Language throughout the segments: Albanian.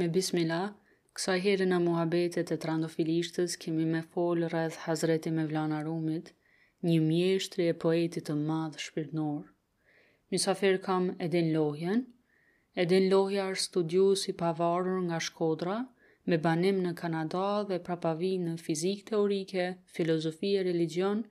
Me bismilah, kësaj here në muhabetet e trandofilishtes kemi me folë rreth Hazreti Mevlana Rumit, një mjeshtri e poetit të madh shpirtnor. Mysafir kam Edin Lohjen. Edin Lohja është studiues i pavarur nga Shkodra, me banim në Kanada dhe prapavijë në Fizikë Teorike, Filozofi e Religjion,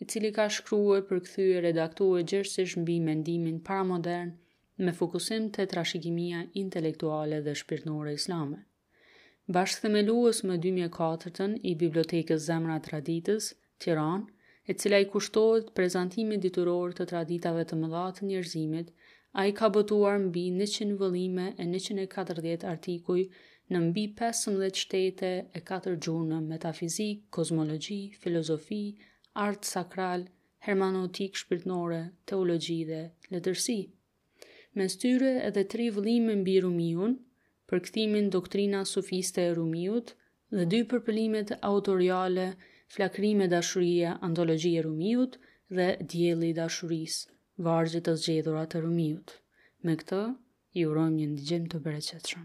i cili ka shkruar, përkthyer e redaktuar gjerësisht mbi mendimin paramodern me fokusim te trashëgimia intelektuale dhe shpirtnore islame. Bashkëthemelues më dy mijë e katërtën i Bibliotekës Zemra e Traditës, Tiranë, e cila i kushtohet prezantimit dituror të traditave të mëdha të njerëzimit, ai ka botuar mbi njëqind vëllime e njëqind e katërdhjetë artikuj në mbi pesëmbëdhjetë shtete e katër gjuhë në metafizikë, kozmologji, filozofi, art sakral, hermaneutikë shpirtnore, teologji dhe letërsi. mes tyre edhe tri vëllime mbi Rumiun, përkthimin Doktrina sufiste e Rumiut dhe dy përpilimet autoriale Flakrime dashurie, antologji e Rumiut dhe Dielli i dashurisë, vargje të zgjedhura të Rumiut. Me këtë, ju urojmë një ndigjim të bereqetshëm.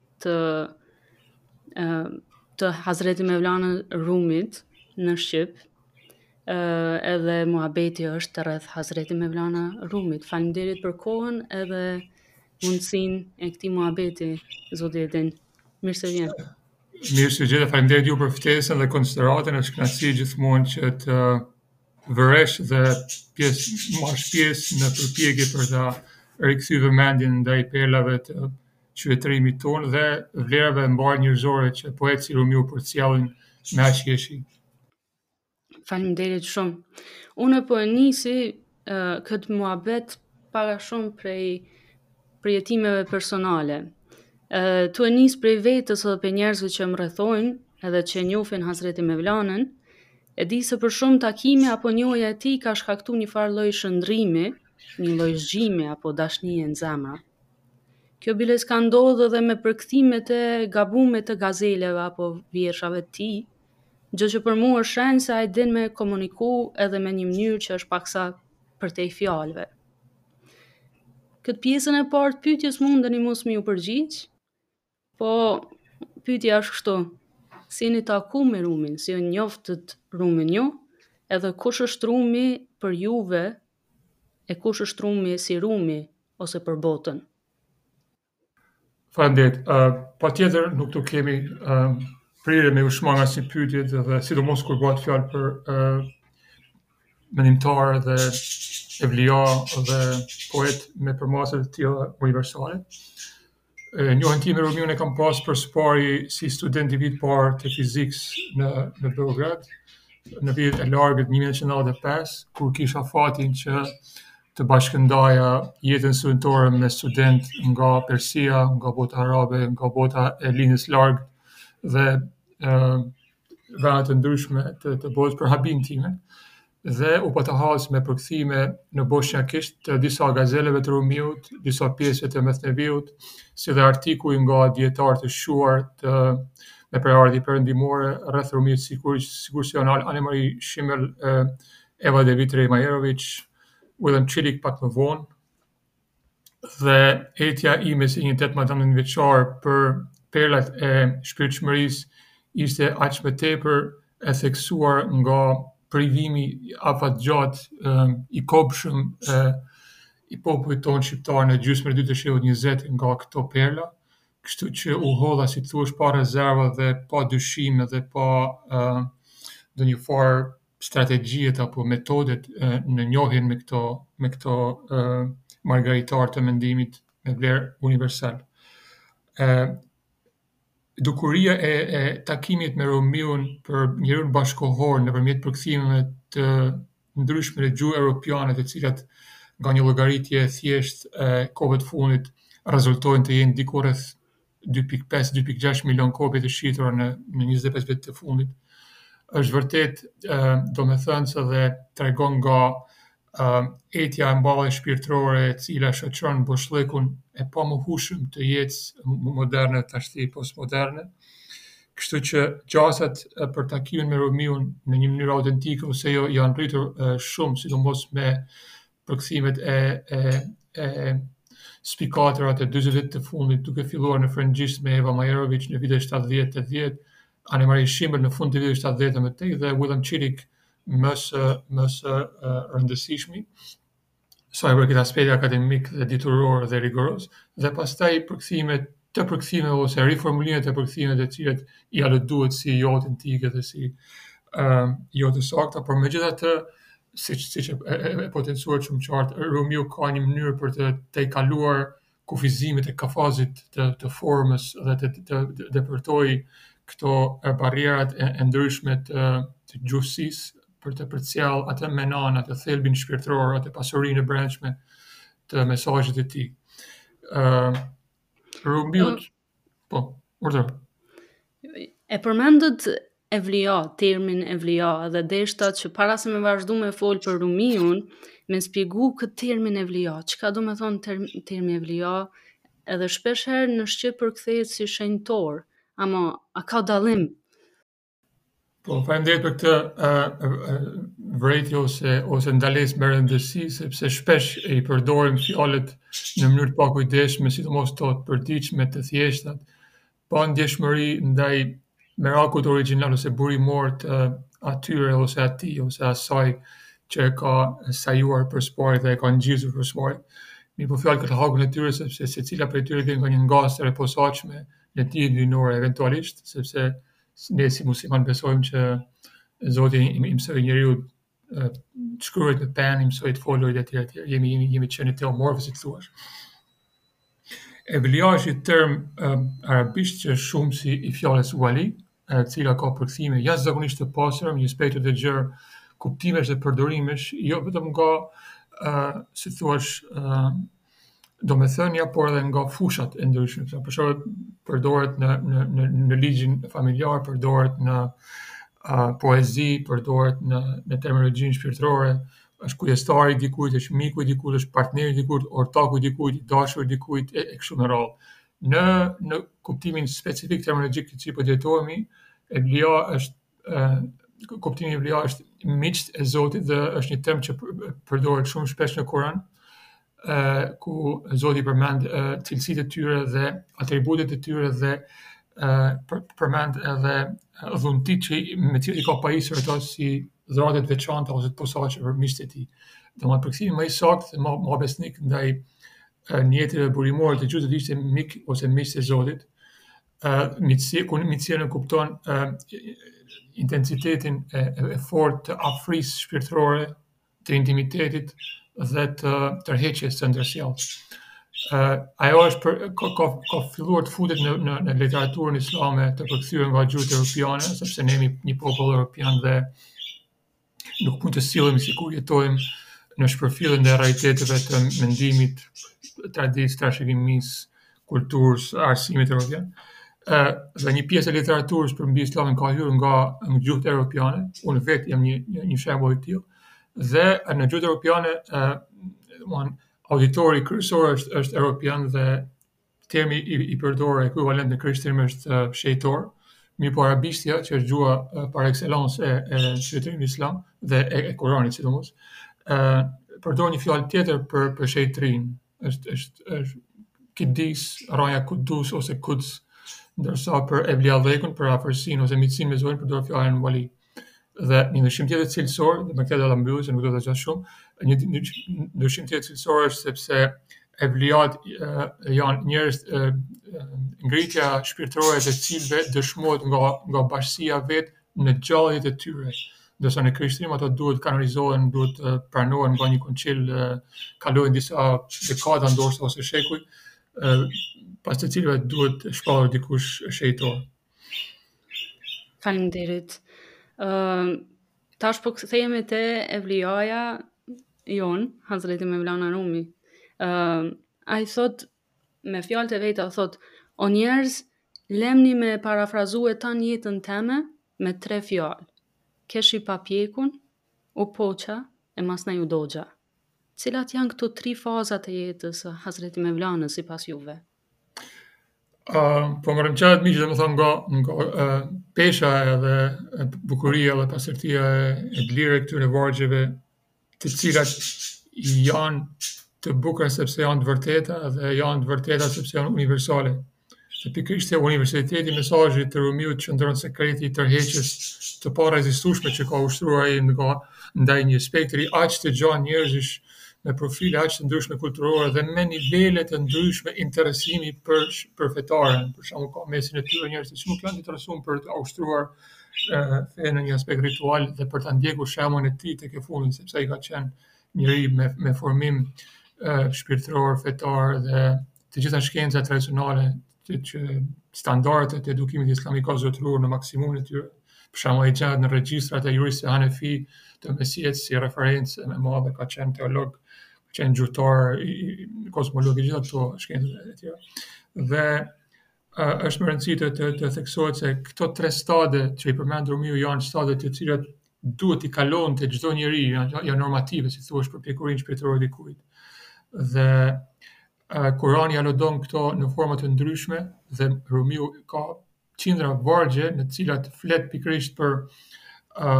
të të Hazreti Mevlana Rumit në shqip. ë edhe muhabeti është rreth Hazreti Mevlana Rumit. Faleminderit për kohën edhe mundësinë e këtij muhabeti zoti Edin. Mirë se vjen. Mirë se gjeta, faleminderit ju për ftesën dhe konsideratën, është kënaqësi gjithmonë që të vëresh dhe pjesë marrësh pjesë në përpjekje për ta rikthyer vëmendjen ndaj perlave të qytetërimit tonë dhe vlerave mbarënjerëzore që poetë si Rumiu përcjellin me aq mjeshtëri. Faleminderit shumë. Unë po e nisi uh, këtë muhabet paksa shumë prej përjetimeve personale. Uh, tu e nis prej vetës ose prej njerëzve që më rrethojnë edhe që njofin Hazreti Mevlanën, e di se për shumë takimi apo njohja e tij ka shkaktuar një farë lloj shndërrimi, një lloj zgjimi apo dashnie në zemër. Kjo biles ka ndodhë edhe me përkthimet e gabume të gazeleve apo vjershave të tij, gjë që për mua është shenjë se ai din me komuniku edhe me një mënyrë që është paksa përtej fjalëve. Këtë pjesën e parë të pyetjes mundeni mos m'iu përgjigj? Po, pyetja është kështu. Si jeni taku me Rumin, si e njoftët Rumin ju, edhe kush është Rumi për juve e kush është Rumi si Rumi ose për botën? Faleminderit. Uh, patjetër nuk të kemi uh, prirë me u shmang asnjë pytjet dhe sidomos kur bëhet fjalë për uh, menimtarë dhe evlija dhe poet me përmasa të tilla universale. Njohjen time Rumiun e kam pas për së pari si student i vitit parë të fizikës në, në Beograd, në vitet e largët 1995, kur kisha fatin që të bashkëndaja jetën studentore me studentë nga Persia, nga bota arabe, nga bota e Lindjes Largët dhe vende të ndryshme të të botës për habinë time dhe u pata has me përkthime në boshnjakisht të disa gazeleve të Rumiut, disa pjesëve të Mesneviut, si dhe artikuj nga dijetarë të shquar të me prejardhje perëndimore rreth Rumit sikur sikurse janë Anemari Shimël, Eva de Vitre Majeroviç, Uilliam Çitik pak më vonë. dhe etja ime si një tetëmbëdhjetë vjeçar për perlat e shpirtshmërisë ishte aq më tepër e theksuar nga privimi afatgjatë i kobshëm i popullit tonë shqiptar në gjysmën e dytë të shekullit njëzet nga këto perla, kështu që u hodha si të thuash pa rezerva dhe pa dyshime dhe pa ndonjë farë strategjiet apo metodet në njohjen me këto me këto margaritarë të mendimit me vlerë universale. Dukuria e e takimit me Rumiun për njeriun bashkëkohor nëpërmjet përkthimeve të ndryshme në gjuhë europiane të cilat nga një llogaritje e thjeshtë e kohëve të fundit rezultojnë të jenë diku rreth dy pikë pesë, dy pikë gjashtë milion kopje të shitura në në njëzet e pesë vitet e fundit, është vërtet domethënëse dhe tregon nga etja e mbarë shpirtërore e cila shoqëron boshllëkun e pamohueshëm të jetës moderne tashti postmoderne, kështu që gjasat për takimin me Rumiun në një mënyrë autentike ose jo janë rritur shumë, sidomos me përkthimet e e spikatura të dyzet viteve të fundit, duke filluar në frëngjisht me Eva Majerovic në vitet 70-80, Anemarie Schimmel në fund të viteve 70 më tej dhe William Çitik më së më së rëndësishmi sa i përket aspektit akademik dhe dituror dhe rigoroz dhe pastaj përkthimet të përkthimeve ose riformulime të përkthimeve të cilat cilësohen si jo autentike dhe si uh, jo të sakta, por me gjithatë, si, siç e, e, e potencuat shumë qartë, Rumiu ka një mënyrë për të tejkaluar kufizimit e kafazit të, të formës dhe të, të, të depërtoj këto barierat e, e ndryshme të, të gjuhës për të përcjellë atë manan, atë thelbin shpirtëror, atë pasurinë e brendshme të mesazhit të tij. Ëh, uh, Rumiut. Po, urdhër. E përmendët Evlia, termin Evlia, dhe deshta që para se me vazhdu me fol për Rumiun, me shpjegu këtë termin Evlia, çka domethonë term, termi Evlia, edhe shpeshherë në shqip përkthehet si shenjtor, ama a ka dallim? Po, faleminderit për këtë vërejtje ose ose ndalesë me rëndësi, sepse shpesh i përdorim fjalët në mënyrë të pakujdesshme, sidomos të përditshme, të thjeshta, pa ndjeshmëri ndaj merakut origjinal ose burimor të atyre ose atij ose asaj që e ka sajuar për së pari dhe e ka ngjizur për së pari. Mirëpo fjalët kanë hakun e tyre, sepse secila prej tyre vjen nga një ngastër e posaçme në dijen hyjnore eventualisht, sepse ne si muslimanë besojmë që Zoti i mësoi njeriut të shkruajë me penë, i mësoi të folur etj etj. Jemi jemi jemi qenie teomorfe si të thuash. Evlia është një term arabisht që është shumësi i fjalës wali, e cila ka përkthime jashtëzakonisht të pasura, me një spektër të gjerë kuptimesh dhe përdorimesh, jo vetëm nga ë si të thuash domethënia, por edhe nga fushat e ndryshme pra për shembull përdoret në në në në ligjin familjar përdoret në uh, poezi përdoret në në terminologjinë shpirtërore është kujdestari i dikujt është miku i dikujt është partneri i dikujt ortaku i dikujt i dashuri i dikujt e, e kështu me radhë në në kuptimin specifik terminologjik që po i drejtohemi Evlia është kuptimi i Evlia është miqt e Zotit dhe është një term që përdoret shumë shpesh në Kur'an, ku Zoti përmend cilësitë e tyre dhe atributet e tyre dhe përmend edhe dhuntitë me të cilat i ka pajisur ato si dhurata të veçanta ose të posaçme për miqtë e tij. Domethënë përkthimi më i saktë dhe më më besnik ndaj nijeteve burimore të gjuhës do ishte mik ose miq të Zotit, miqësi, ku miqësia nënkupton intensitetin e, e fortë të afërisë shpirtërore, të intimitetit dhe të tërheqjes së ndërsjellë. Uh, ajo është për, ka, ka, ka filluar të futet në, në, në literaturën islame të përkthyer nga gjuhët europiane, sepse ne jemi një popull europian dhe nuk mund të sillemi sikur jetojmë në shpërfillje e realiteteve të mendimit, traditës, trashëgimisë, kulturës, arsimit evropian. Ë dhe një pjesë e literaturës përmbi Islamin ka hyrë nga gjuhët europiane, unë vetë jam një një, një shembull i tillë. Dhe në gjuhët europiane, ë, domthonë, auditori kryesor është është europian dhe termi i, i përdorur ekuivalent në krishtim është uh, shenjtor, mirëpo arabishtja që është gjuha uh, par excellence e, e shenjtërimit islam dhe e, e Koranit sidomos, uh, përdor një fjalë tjetër për, për shenjtërinë, është, është, është kidis, rrënja kudus ose kuds, ndërsa për evliallëkun, për afërsinë ose miqësinë me Zotin përdor fjalën vali. Dhe një ndryshim tjetër cilësor, dhe me këtë do ta mbyll se nuk do të zgjat shumë, një ndryshim tjetër cilësor është sepse evlijat janë njerëz ngritja shpirtërore e të cilëve dëshmohet nga nga bashkësia vetë në gjallje të tyre. Ndërsa në Krishtim ato duhet kanonizohen, duhet pranohen nga një koncil, kalojnë disa dekada ndoshta ose shekuj, pas të cilëve duhet shpallur dikush shenjtor. Faleminderit. Ë uh, tash po kthehemi te Evliaja jonë, Hazreti Mevlana Rumi. Ë uh, ai thotë me fjalët e veta thotë o njerëz lemni me parafrazue tanë jetën teme me tre fjalë. Kesh i papjekun, u poqa e masnaj u dogja. Cilat janë këto tri fazat e jetës së Hazreti Mevlanës sipas juve? po më rrënqethet mishi domethënë nga, nga pesha edhe bukuria dhe pastërtia e dëlirë e këtyre vargjeve të cilat janë të bukura sepse janë të vërteta dhe janë të vërteta sepse janë universale. Dhe pikërisht te universaliteti i mesazhit të Rumiut qëndron sekreti i tërheqjes të parezistueshme që ka ushtruar ai nga ndaj një spektri aq të gjerë njerëzish me profile aq të ndryshme kulturore dhe me nivele të ndryshme interesimi për për fetaren. Për shembull, ka në mesin e tyre njerëz që nuk janë të interesuar për të ushtruar fenë në një aspekt ritual dhe për ta ndjekur shembullin e tij tek e fundit, sepse ai ka qenë njeri me me formim shpirtëror, fetar dhe të gjitha shkencat tradicionale që, që standardet e edukimit islam i ka zotëruar në maksimumin e tyre, për shembull ai gjendet në regjistrat e juristëve hanefi të mesjetës si referencë më e madhe ka qenë teolog, ka qenë gjuhëtar i, i kozmolog gjithë këto shkencat e tjera. Dhe a, është me rëndësi të, të, të theksohet se këto tre stade që i përmend Rumiu janë stade të cilat duhet t'i kalojë çdo njeri, janë, janë normative, si thuash për pjekurinë shpirtërore të dikujt. Dhe Kurani i aludon këto në forma të ndryshme dhe Rumiu ka qindra vargje në të cilat flet pikërisht për ë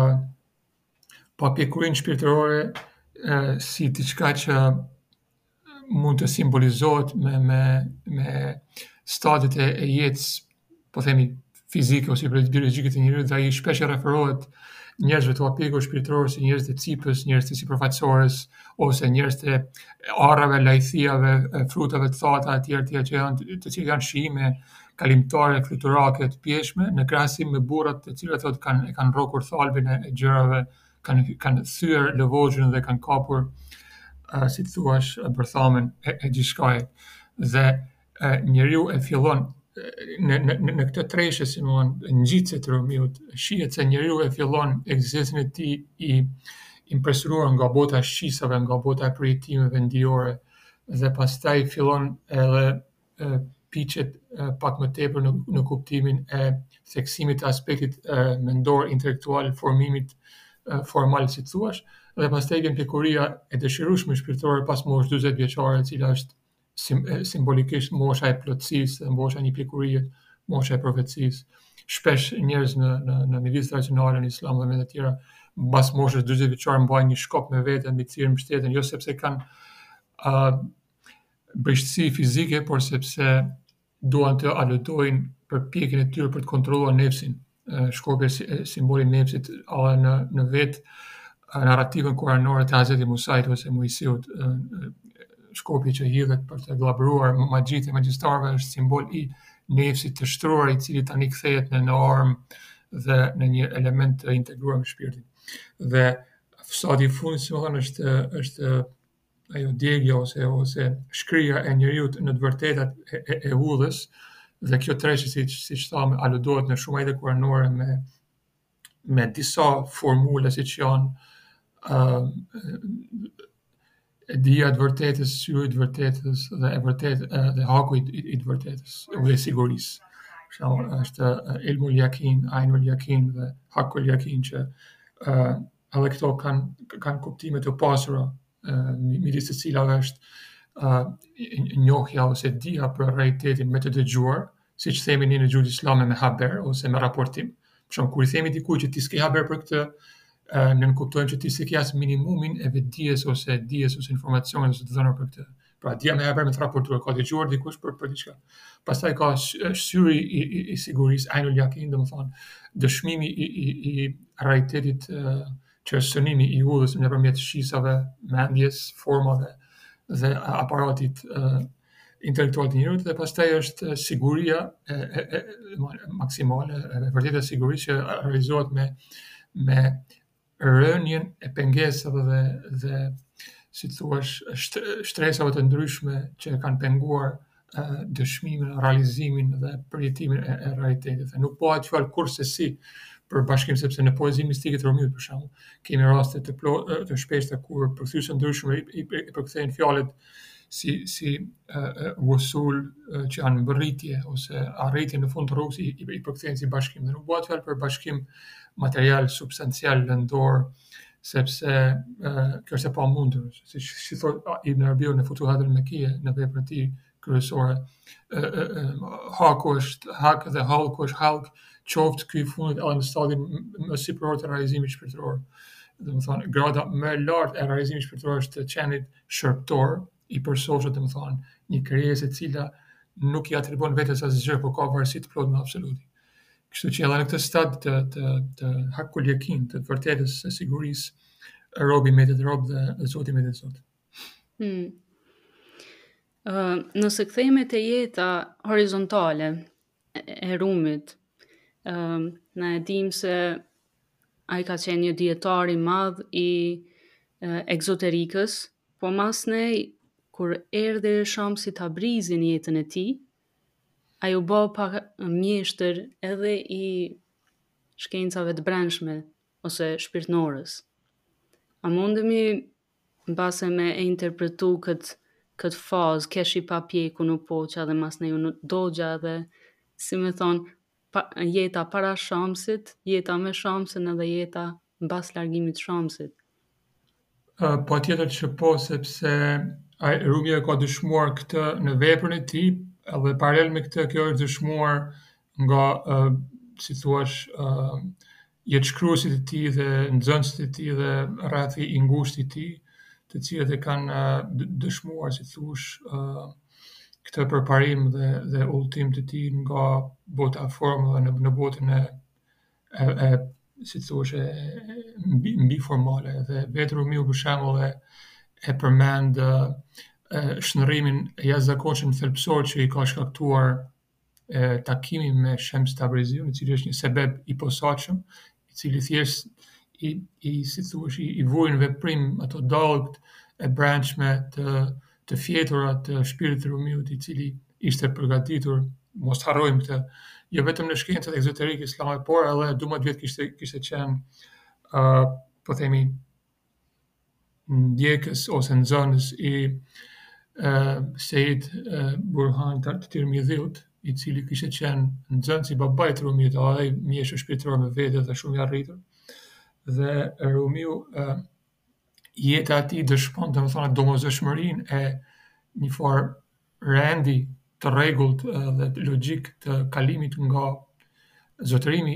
papjekurinë shpirtërore si diçka që mund të simbolizohet me me me stadiet e jetës po themi fizike ose biologjike të njeriut dhe ai shpesh i referohet njerëzve të papjekur shpirtërorë si njerëz të cipës, njerëzve të sipërfaqësores ose njerëz të arrave, lajthiave, frutave të thata etj etj që janë të cilët janë shijime kalimtare fluturake të pjeshme në krahasim me burrat të cilët thotë kanë e kanë rrokur thalbin e gjërave, kanë kanë thyer lëvozhën dhe kanë kapur uh, si të thuash bërthamen e, e gjithçkaje. Dhe njeriu e fillon në në në këtë treshe si me thënë ngjitëse të Rumiut, shihet se njeriu e fillon ekzistencën e tij i impresionuar nga bota e shqisave, nga bota e projektimeve ndijore dhe pastaj fillon edhe piqet pak më tepër në kuptimin e theksimit të aspektit mendor, intelektual, formimit formal si të thuash dhe pastaj vjen pjekuria e dëshirueshme shpirtërore pas moshës dyzet vjeçare e cila është simbolikisht mosha e plotësisë dhe mosha e një pjekurie, mosha e profecisë. Shpesh njerëz në në në mjedise tradicionale në islam dhe vende të tjera pas moshës dyzet vjeçare mbajnë një shkop me vete mbi të cilin mbështeten, jo sepse kanë ë brishtësi fizike, por sepse duan të aludojnë përpjekjen e tyre për të kontrolluar Nefsin, shkopi si simboli i Nefsit, Allah në në vetë narrativën kuranore të Hazreti Musait ose Moisiut, shkopi që hidhet për të gllabëruar magjitë e magjistarëve është simbol i nefsit të shtruar i cili tani kthehet në në armë dhe në një element të integruar me shpirtin. Dhe faza e fundit, si me thënë, është është ajo djegja ose ose shkrirja e njeriut në të vërtetat e, e, e udhës dhe kjo treshe siç siç thamë aludohet në shumë ajete kuranore me me disa formula siç janë ë uh, e dija të vërtetës, syri i së vërtetës dhe e vërtetë dhe haku i, i, të vërtetës dhe sigurisë. Për shembull, është ilmul jakin, ajnul jakin dhe hakul jakin që ë uh, edhe këto kanë kanë kuptime të pasura midis të cilave është uh, njohja ose dija për realitetin me të dëgjuar, siç themi ne në gjuhën islame me haber ose me raportim. Për shembull, kur i themi dikujt që ti s'ke haber për këtë, uh, nënkuptojmë që ti s'ke as minimumin e vetëdijes ose dijes ose informacionit ose të dhënave për këtë. Pra dija me haber me të raportuar, ka dëgjuar dikush për, për diçka. Pastaj ka syri i, i, i sigurisë, ajnul jakin, domethënë, dëshmimi i, i, i realitetit që është synimi i udhës nëpërmjet shqisave, mendjes, formave dhe aparatit uh, intelektual të njeriut, dhe pastaj është siguria e, e, e, maksimale, e, e vërtetë e sigurisë që realizohet me, me rënien e pengesave dhe dhe si të thuash shtresave të ndryshme që kanë penguar dëshmimin, realizimin dhe përjetimin e realitetit. Nuk bëhet fjalë kurrsesi për bashkim, sepse në poezi mistike të Rumit, për shembull, kemi raste të, plo, të shpeshta kur përkthyes të ndryshëm i, i, i përkthejnë fjalët si si vusul që janë mbërritje ose arritje në fund të rrugës i, i përkthejnë si bashkim. Dhe nuk bëhet fjalë për bashkim material substancial lëndor, sepse uh, kjo është e pamundur, si si thotë Ibn Arabiu në Futuhat al-Mekkie në veprën e tij kryesore. Haku është hak dhe halku është halk, qoftë ky i fundit edhe në stadin më sipëror të realizimit shpirtëror. Domethënë grada më e lartë e realizimit shpirtëror është të qenit shërbëtor i përsosur, domethënë, një krijesë e cila nuk i atribuon vetes asgjë, por ka varësi të plotë me absolutin. Kështu që edhe në këtë stad të të të hakul jakin, të vërtetës së sigurisë, robi mbetet rob dhe Zoti mbetet Zot. Hmm. Uh, nëse kthehemi te jeta horizontale, e Rumit. Ëm uh, na e dim se ai ka qenë një dietar i madh i uh, ekzoterikës, po masnej kur erdhi Shamsi Tabrizi në jetën e tij, ai u ba, pra, mjeshtër edhe i shkencave të brendshme ose shpirtnores. A mundemi Mbase me e interpretu kët kët fazë kesh i papjekun, u poqa dhe masnej u dogja edhe si me thanë pra jeta para Shamsit, jeta me Shamsin edhe jeta mbas largimit të Shamsit. Patjetër që po sepse ai Rumi e ka dëshmuar këtë në veprën e tij edhe paralel me këtë kjo është dëshmuar nga si thuash jetëshkruesit e tij dhe nxënësit e tij dhe rrethi i ngushtë i tij, të cilët e kanë dëshmuar si thuash këtë përparim dhe udhëtim të tij nga bota e formave në botën e e si thuash mbiformale dhe vetë Rumiu për shembull e përmend shndërrimin e jashtëzakonshëm thelbësor që i ka shkaktuar e takimi me Shems Tabrizin, i cili është një sebeb i posaçëm, i cili thjesht i, i si thuash, i, i vuri në veprim ato dallgët e brendshme të të fjetura të shpirtit të Rumiut, i cili ishte përgatitur, mos harrojmë këtë, jo vetëm në shkencat ekzoterike islame, por edhe 12 vjet kishte kishte qenë, uh, po themi, ndjekës ose nxënës i Sejid Burhan Tirmidhiut, i cili kishte qenë nxënës i babait të Rumiut, edhe ai mjeshtër shpirtëror me vete dhe shumë i arritur, dhe Rumiu jeta e tij dëshmon domethënë domosdoshmërinë e një farë rendi të rregullt dhe logjik të kalimit nga zotërimi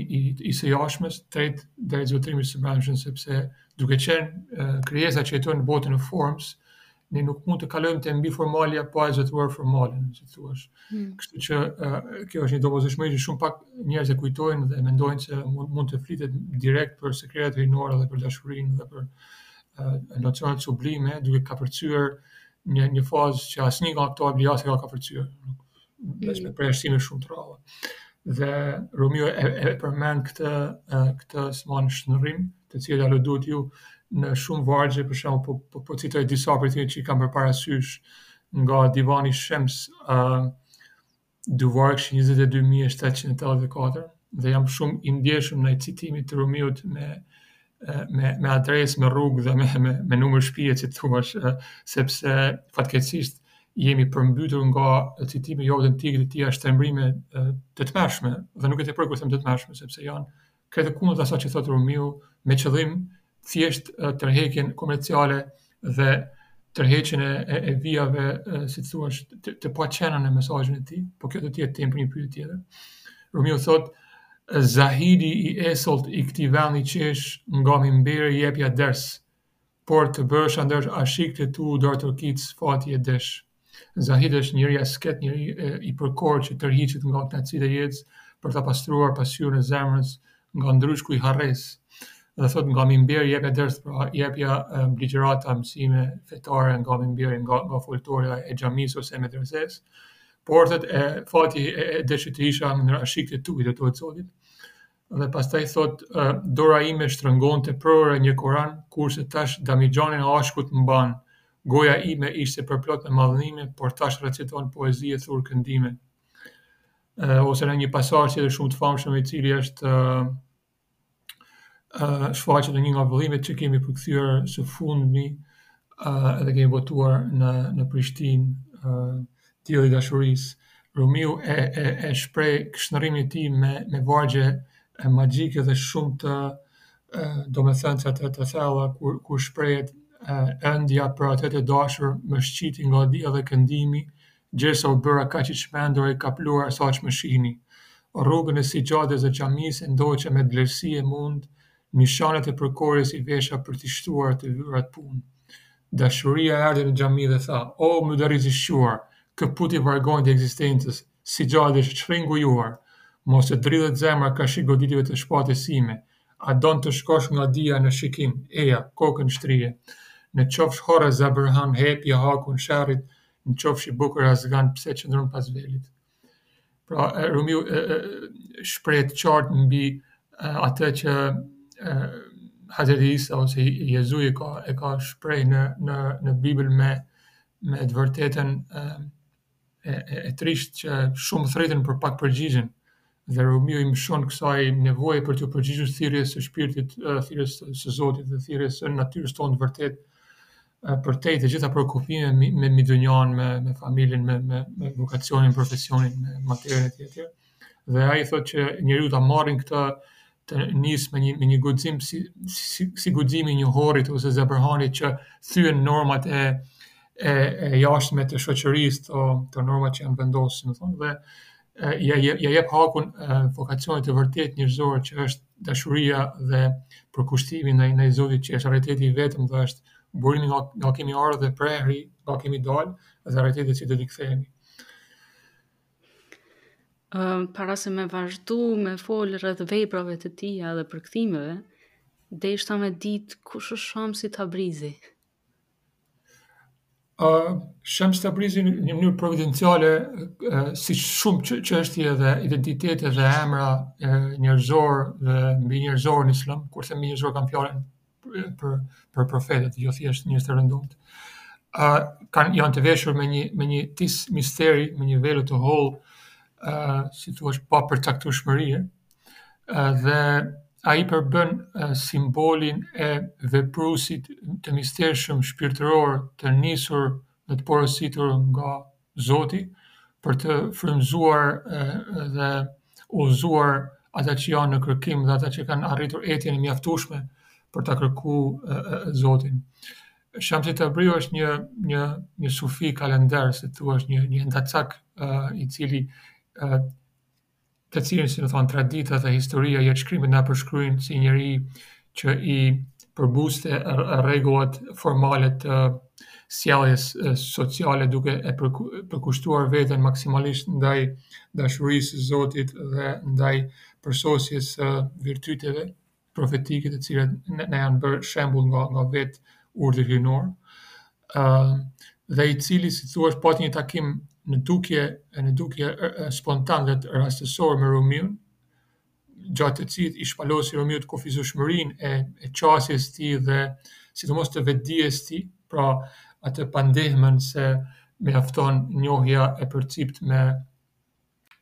i së jashtmes drejt drejt zotërimit të së brendshmes sepse duke qenë krijesa që jetojnë në botën e formës ne nuk mund të kalojmë te mbiformalja pa e zotëruar formalen, si të thuash. Hmm. Kështu që kjo është një domosdoshmëri që shumë pak njerëz e kujtojnë dhe mendojnë se mund, mund të flitet direkt për sekretet hyjnore dhe për dashurinë dhe për uh, nocionet sublime, duke kapërcyer një një fazë që asnjë nga këta evlia s'e ka kapërcyer. Veç me përjashtime shumë të rralla. Dhe Rumiu e, e përmend këtë e, këtë shndërrim, të cilit aludohet në shumë vargje, për shembull po, po, po citoj disa për të që i kam për parasysh nga divani Shems, uh, dyvargëshin njëzet e dy mijë e shtatëqind e tetëdhjetë e katër dhe jam shumë i ndjeshëm ndaj citimit të Rumiut me me me adresë, me rrugë dhe me me, me numër shtëpie si të thuash sepse fatkeqësisht jemi përmbytur nga citime jo autentike dhe të tjera shtrembrime të tmerrshme dhe nuk e tepëroj kur them të tmerrshme sepse janë Krejt e kundërta e asaj që thotë Rumiu, me qëllim thjesht tërheqjen komerciale dhe tërheqjen e vijave, si të thuash, të paqena në mesazhin e tij, por kjo do të jetë temë për një pyetje tjetër. Rumiu thotë, Zahidi i esëllt i këtij vendi qesh nga mimberi jepja ders, Por të bëhesha ndër ashikët e tu duartrokitës fati e desh. Zahid është njeri asket njeri i përkorë që tërhiqet nga kënaqësitë e jetës për ta pastruar pasqyrën e zemrës nga ndryshku i harresës dhe thotë nga mimberi jepja ders pra jepja ligjërata mësime fetare nga mimberi nga nga foltorja e xhamisë ose e medresesë por thotë e fati e desh që të isha ndër ashikët e tu i drejtohet Zotit Dhe pastaj thotë, Dora ime shtrëngonte prore një Kuran, kurse tash damixhanin e ashkut mban. Goja ime ishte përplot me madhërime, por tash reciton poezi e thur këndime. Ose në një pasazh tjetër shumë të famshëm, i cili është, shfaqet në një nga vëllimet që kemi përkthyer së fundmi dhe kemi botuar në në Prishtinë, tillë i dashurisë. Rumiu e e e shpreh këtë shndërrim të tij me me vargje magjike dhe shumë të domethënëse të të thella kur kur shprehet ëndja për atë të dashur më shqiti nga dija dhe këndimi gjersa u bëra kaq i çmendur e kapluar saqë më shihni rrugën e sixhades dhe xhamisë e ndoqa me dëlirësi e mund nishanet e përkorjes i vesha për t'i shtuar të vyrat punë Dashuria erdhi në xhami dhe tha, O myderris i shquar, këputi vargonjtë e ekzistencës, sixhadesh ç'rri ngujuar! Mos të dridhet zemra karshi goditjeve të shpatës sime! A don të shkosh nga dija në shikim, eja, kokën shtrije! N'qofsh horr e zabërhan, jepja hakun sherrit, n'qofsh i bukur azgan, pse qëndron pas velit? Pra, Rumiu shprehet qartë mbi atë që Hazreti Isa ose Jezu e ka e ka shprehë në në në Bibël me me të vërtetën e e trishtë që shumë thërriten por pak përgjigjen. Dhe Rumiu i mshon kësaj nevoje për t'iu përgjigjur thirrjes së shpirtit, thirrjes së Zotit dhe thirrjes së natyrës tonë të vërtetë, përtej të gjitha preokupimeve me me dynjanë, me me familjen, me me me vokacionin, profesionin, me materien etj etj. Dhe ai thotë që njeriu ta marrin këtë të nisë me një me një guxim si si si guximi i një horrit ose zebërhanit që thyen normat e e e jashtme të shoqërisë, këto këto norma që janë vendosur, domethënë dhe ia jep ia jep hakun vokacionit të vërtetë njerëzor që është dashuria dhe përkushtimi ndaj ndaj Zotit që është realiteti i vetëm dhe është burimi nga nga kemi ardhur dhe prehri nga kemi dalë dhe realiteti që do t'i kthehemi. Uh, para se me vazhdu me fol rreth veprave të tija dhe përkthimeve, deshta me ditë kush është Shamsi Tabrizi. Ë Shems Tabrizi në një mënyrë providenciale, si shumë çë- çështje edhe identitete dhe emra njerëzorë dhe mbinjerëzorë në islam, kur them mbinjerëzorë kam fjalën për për profetët, jo thjesht njerëz të rëndomtë, kanë janë të veshur me një me një tis misteri, me një velo të hollë, si të thuash, papërcaktueshmërie, dhe ai përbën simbolin e vepruesit të mistershëm shpirtëror të nisur dhe të porositur nga Zoti për të frymëzuar dhe udhëzuar ata që janë në kërkim dhe ata që kanë arritur etjen e mjaftueshme për ta kërku Zotin. Shamsi Tabrizi është një një një sufi kalender, si të thuash, një endacak i cili të cilin, si me thënë, tradita dhe historia jetëshkrimi na përshkruajnë si njeri që i përbuzte rregullat formale të sjelljes sociale duke e përkushtuar veten maksimalisht ndaj dashurisë së Zotit dhe ndaj përsosjes së virtyteve. profetike të cilat na janë bërë shembull nga nga vetë urdhri hyjnor, ë uh, dhe i cili si të thuash pati një takim në dukje në dukje spontan dhe rastësor me Rumiun, gjatë të cilit i shpalosi Rumiut kufizueshmërinë e, e qasjes tij dhe sidomos të vetëdijes tij, pra atë pandehmën se mjafton njohja e përciptë me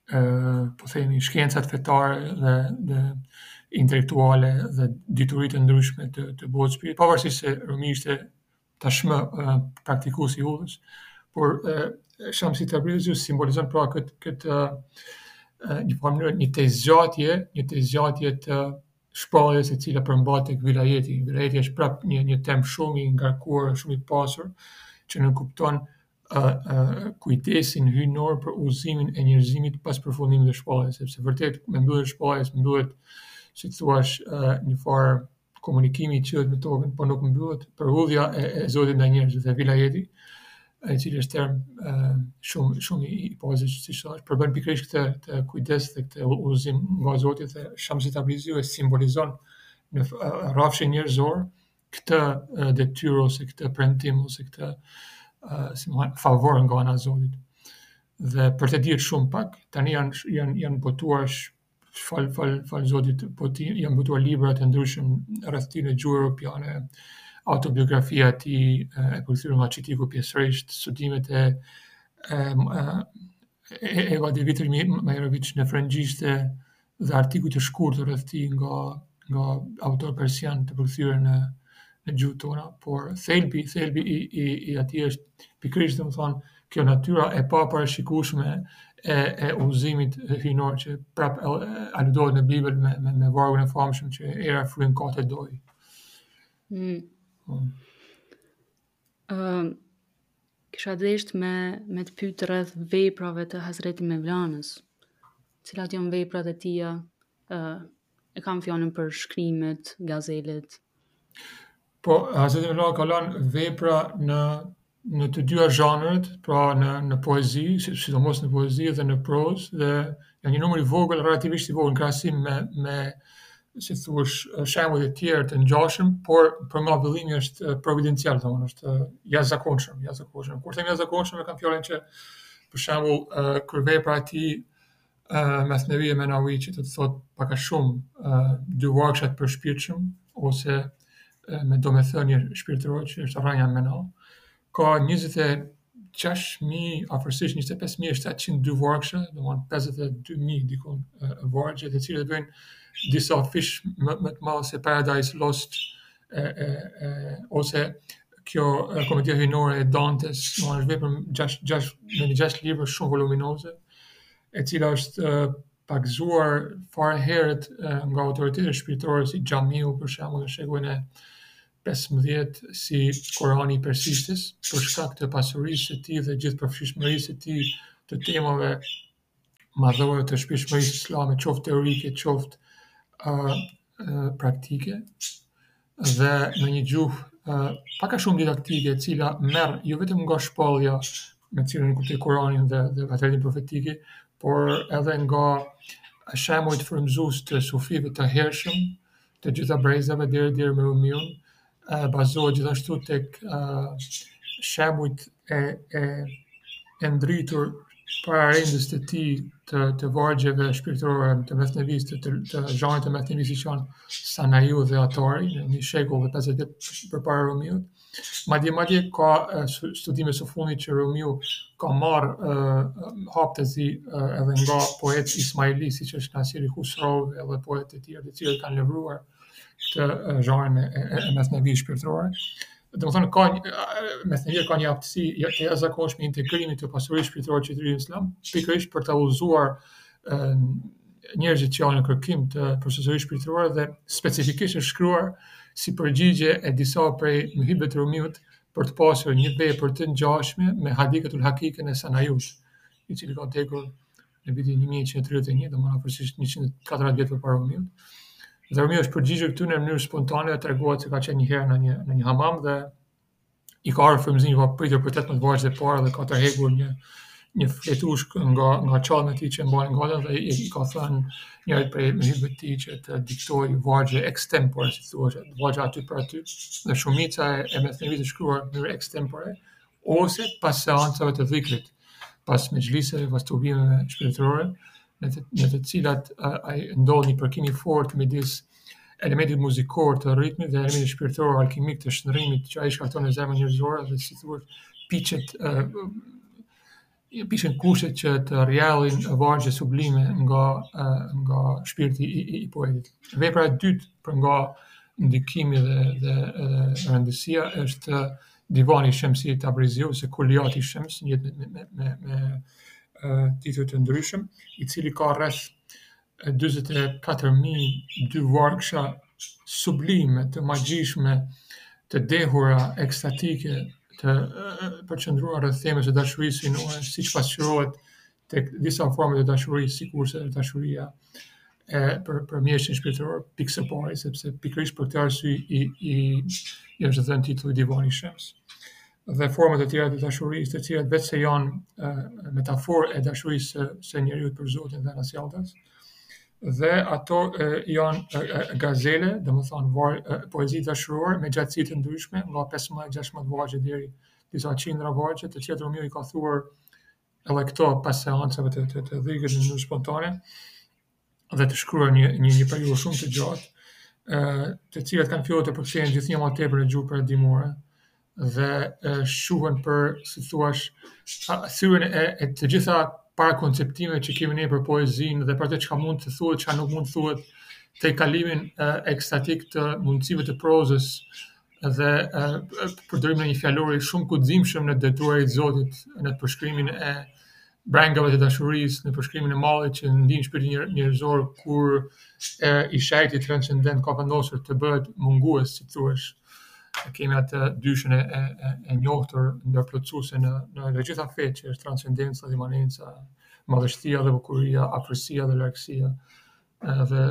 po themi shkencat fetare dhe dhe intelektuale dhe dituri të ndryshme të të botës së pavarësisht se Rumi ishte tashmë praktikues i udhës, por Shamsi Tabriziu simbolizon pra këtë këtë një farë mënyre një tejzgjatje, një tejzgjatje të shpalljes e cila përmbahet tek Vilajeti, Vilajeti është prap një një term shumë i ngarkuar, shumë i pasur që nënkupton kujdesin hyjnor për udhëzimin e njerëzimit pas përfundimit të shpalljes, sepse vërtet me mbylljen e shpalljes mbyllet si të thuash një farë komunikimi i qiellit me tokën, por nuk mbyllet përudhja e, e Zotit ndaj njerëzve dhe vilajeti, i cili është term shumë shumë i pasur siç thashë, përbën pikërisht këtë kujdes dhe këtë udhëzim nga Zoti dhe Shamsi Tabriziu e simbolizon në rrafshin njerëzor këtë detyrë ose këtë premtim ose këtë si me thënë favor nga ana e Zotit. Dhe për të dihet shumë pak, tani janë janë janë botuar fal fal fal Zotit, po ti janë botuar libra të ndryshëm rreth tij në gjuhë europiane, autobiografia e tij e përkthyer nga Çitiku pjesërisht, studimet e e e Eva de Vitre Mejeroviç në frëngjishte, dhe artikuj të shkurtër rreth tij nga nga autorë persianë të përkthyer në në gjuhët tona, por thelbi, thelbi i i i atij është pikërisht domethënë kjo natyra e paparashikueshme e e udhëzimit hyjnor që prap e, aludohet në Bibël me me, me vargun e famshëm që era fryn ka të dojë. Mm. Po. Ëm kisha dashtë me me të pyet rreth veprave të Hazreti Mevlanës. Cilat janë veprat e tija? Ë e kam fjalën për shkrimet, gazelet. Po Hazreti Mevlana ka lënë vepra në në të dyja zhanret, pra në në poezi, sidomos në poezi dhe në prozë dhe Në një numër i vogël, relativisht i vogël në krahasim me me si thuhet shembuj të tjerë të ngjashëm, por për mua vëllimi është providencial, domethënë është i jashtëzakonshëm, i jashtëzakonshëm. Kur them i jashtëzakonshëm e kam fjalën që për shembull kryevepra e tij Mesnevi e Manevi që do të thotë pak a shumë dy vargësh të përshpirtshëm ose me domethënie shpirtërore siç është rrënja e mana, ka njëzet e gjashtë mijë, afërsisht njëzet e pesë mijë e shtatëqind dyvargësh, domethënë pesëdhjetë e dy mijë diku vargje, të cilët e bëjnë disafish më më të madhe se Paradise Lost e, e, e, ose kjo e, komedia hyjnore e Dantes, domethënë është vepër gjashtë gjashtë me në gjashtë libra shumë voluminoze, e cila është e, pagëzuar fare herët e, nga autoritetet shpirtërore si Xhamiu për shembull në shekullin e pesëmbëdhjetë si Kurani i Persishtes, për shkak të pasurisë së tij dhe gjithëpërfshishmërisë së tij së temave madhore të shpirtshmërisë islame, qoftë teorike, qoftë uh, uh, praktike, dhe në një gjuhë uh, pak a shumë didaktike, e cila merr jo vetëm nga shpallja me të cilën kuptoj Kuranin dhe dhe hadithin profetik, por edhe nga shembujt frymëzues të sufive të hershëm, të gjitha brezave deri deri me Rumiun uh, bazohet gjithashtu tek uh, shembujt e e e ndritur pararendës të tij të, të vargjeve shpirtërore të mesnevisë të, të, të zhanrit të mesnevisë siç janë Sanaiu dhe Atari një shekull e 50 përpara Rumiut Madje madje ka studime së fundi që Rumiu ka marrë haptazi edhe nga poetë ismaili, siç është Nasiri Husrov edhe poetë të tjerë të cilët kanë levruar këtë zhanër e, e, e mesnevive shpirtërore. Domethënë, ka një, Mesnevia ka një aftësi të jashtëzakonshme integrimi të pasurisë shpirtërore që gjen në islam, pikërisht për t'i udhëzuar njerëzit që janë në kërkim të përsosurisë shpirtërore dhe specifikisht është shkruar si përgjigje e disa prej myhibëve të Rumiut për të pasur një vepër të ngjashme me Hadikatul Hakiken e Sanaiut, i cili ka vdekur në vitin 1131, domethënë afërsisht 114 vjet përpara Rumiut. Dhe Rumiu është përgjigjur kësaj në mënyrë spontane dhe tregohet se ka qenë një herë në një në një hamam dhe i ka ardhur frymëzimi i papritur për tetëmbëdhjetë vargjet e para dhe ka tërhequr një një fletushkë nga nga çallma e tij që mbante dhe i, i ka thënë njërit prej myhibëve të tij që të diktojë vargje extempore, si thuhet, vargje aty për aty, dhe shumica e, e Mesnevisë është shkruar në mënyrë extempore ose pas seancave të dhikrit, pas mexhliseve, pas tubimeve shpirtërore, në të, në të cilat ai ndodh një përkim i fortë midis uh, elementit muzikor të ritmit dhe elementit shpirtëror alkimik të shndërrimit që ai shkakton në zemrën njerëzore dhe si thuhet piqet piqen kushtet që të rrjedhin vargje sublime nga nga shpirti i, i, i poetit. Vepra e dytë për nga ndikimi dhe dhe rëndësia është Divani Shemsi Tabrizi ose Kuliati Shems një me me me, me tituj të ndryshëm, i cili ka rreth dyzet e katër mijë dyvargësha sublime të magjishme të dehura ekstatike të përqendruara rreth temës së dashurisë hyjnore siç pasqyrohet tek disa forma të dashurisë sikurse është dashuria e për për mjeshtrin shpirtëror pikësëpari sepse pikërisht për këtë arsye i i i është dhënë titulli divani i Shems dhe format e tjera të dashurisë, të cilat veçse janë metaforë e dashurisë së, së njeriut për Zotin dhe anasjelltas, dhe ato e, janë e, gazele, domethënë, var, e, poezi dashurore me gjatësi të ndryshme, nga 15-16 vargje deri disa qindra vargje, të cilat Rumiu i ka thurur edhe këto pas seancave të, të, të dhikrit në spontane, dhe të shkruar në një, një periudhë shumë të gjatë, ë të cilat kanë filluar të përkthehen gjithnjë më tepër në gjuhë perëndimore dhe e, shquhen për, si thuash, thyerjen e, e të gjitha parakonceptimeve që kemi ne për poezinë dhe për atë çka mund të thuhet, çka nuk mund të thuhet, tejkalimin e, ekstatik të mundësive të prozës dhe e, përdorimin e një fjalori shumë të guximshëm në të drejtuarit Zotit në përshkrimin e brengave të dashurisë, në përshkrimin e mallit që ndin shpirti njerëzor kur e, i shenjti transcendent ka vendosur të bëhet mungues, si thuash. E kemi atë dyshën e, e, e, e njohtur ndërplotësuese në në të gjitha fetë që është transcendenca, imanenca, madhështia dhe bukuria, afërsia dhe largësia. Edhe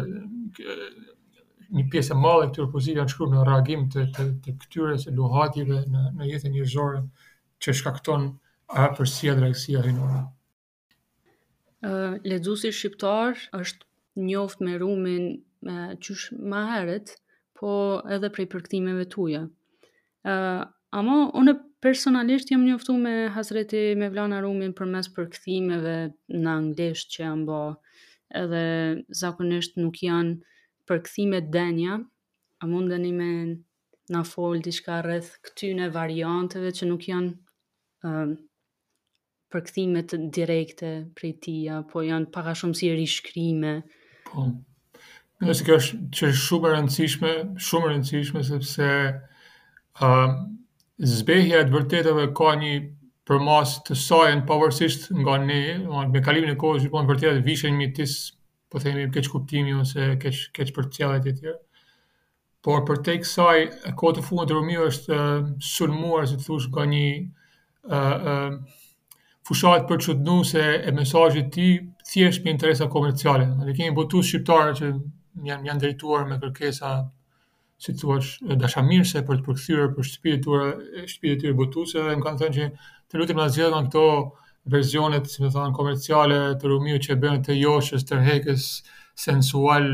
një pjesë e madhe këtyre poezive janë shkruar në reagim të të, të këtyre luhatjeve në në jetën njerëzore që shkakton afërsia dhe largësia hyjnore. Uh, Lexuesi shqiptar është njoft me rumin uh, qysh më herët, po edhe prej përkthimeve tuja. Uh, ama unë personalisht jam njoftu me Hazreti Mevlana Rumin përmes përkthimeve në anglisht që janë bo edhe zakonisht nuk janë përkthime të denja a mundeni me na fol diçka rreth këtyne varianteve që nuk janë uh, përkthime direkte prej tia, po janë pak a shumë si rishkrime. Po. Në se kjo është çështje shumë e rëndësishme, shumë e rëndësishme, sepse uh, zbehja e të vërtetave ka një përmasë të sajën pavarësisht nga ne, me kalimin e kohës gjithmonë të vërtetat vishen me një tis, po themi keqkuptimi ose keq keqpërcjelljeje etj. Por përtej kësaj, kohët e fundit Rumiu është sulmuar, si të thush, nga një ë ë fushatë përçudnuese e mesazhit të tij, thjesht për interesa komerciale. Ne kemi botues shqiptarë që janë janë drejtuar me kërkesa, si thua, dashamirëse për të përkthyer për shtëpitë e tyre, shtëpitë e tyre botuese dhe më kanë thënë që të lutem na zgjedh nga këto versionet, si me thënë, komerciale të Rumiut që e bëjnë atë joshës, tërheqës, sensual,